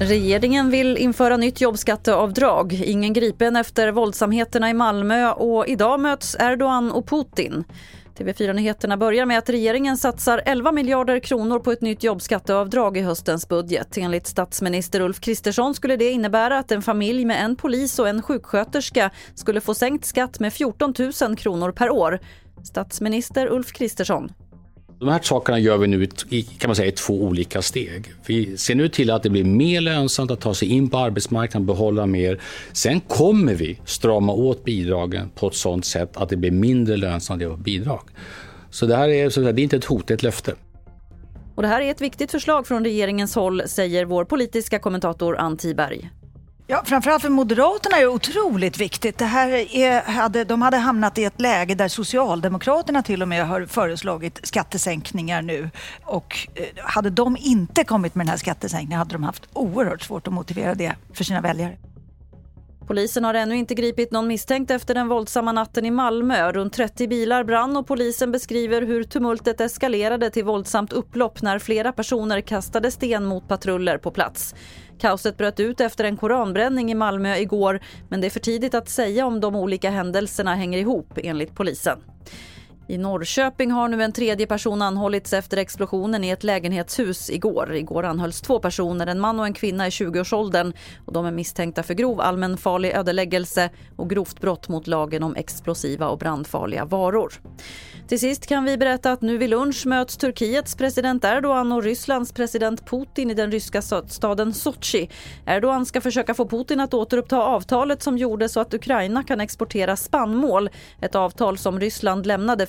Regeringen vill införa nytt jobbskatteavdrag. Ingen gripen efter våldsamheterna i Malmö och idag möts Erdogan och Putin. TV4-nyheterna börjar med att regeringen satsar 11 miljarder kronor på ett nytt jobbskatteavdrag i höstens budget. Enligt statsminister Ulf Kristersson skulle det innebära att en familj med en polis och en sjuksköterska skulle få sänkt skatt med 14 000 kronor per år. Statsminister Ulf Kristersson. De här sakerna gör vi nu i, kan man säga, i två olika steg. Vi ser nu till att det blir mer lönsamt att ta sig in på arbetsmarknaden, behålla mer. Sen kommer vi strama åt bidragen på ett sådant sätt att det blir mindre lönsamt att ge bidrag. Så det här är, så det är inte ett hot, det är ett löfte. Och det här är ett viktigt förslag från regeringens håll, säger vår politiska kommentator Ann Tiberg. Ja, framförallt för Moderaterna är det otroligt viktigt. Det här är, hade, de hade hamnat i ett läge där Socialdemokraterna till och med har föreslagit skattesänkningar nu. Och eh, hade de inte kommit med den här skattesänkningen hade de haft oerhört svårt att motivera det för sina väljare. Polisen har ännu inte gripit någon misstänkt efter den våldsamma natten i Malmö. Runt 30 bilar brann och polisen beskriver hur tumultet eskalerade till våldsamt upplopp när flera personer kastade sten mot patruller på plats. Kaoset bröt ut efter en koranbränning i Malmö igår men det är för tidigt att säga om de olika händelserna hänger ihop enligt polisen. I Norrköping har nu en tredje person anhållits efter explosionen i ett lägenhetshus igår. Igår anhölls två personer, en man och en kvinna i 20-årsåldern. Och de är misstänkta för grov allmänfarlig ödeläggelse och grovt brott mot lagen om explosiva och brandfarliga varor. Till sist kan vi berätta att nu vid lunch möts Turkiets president Erdogan och Rysslands president Putin i den ryska staden Sochi. Erdogan ska försöka få Putin att återuppta avtalet som gjorde så att Ukraina kan exportera spannmål. Ett avtal som Ryssland lämnade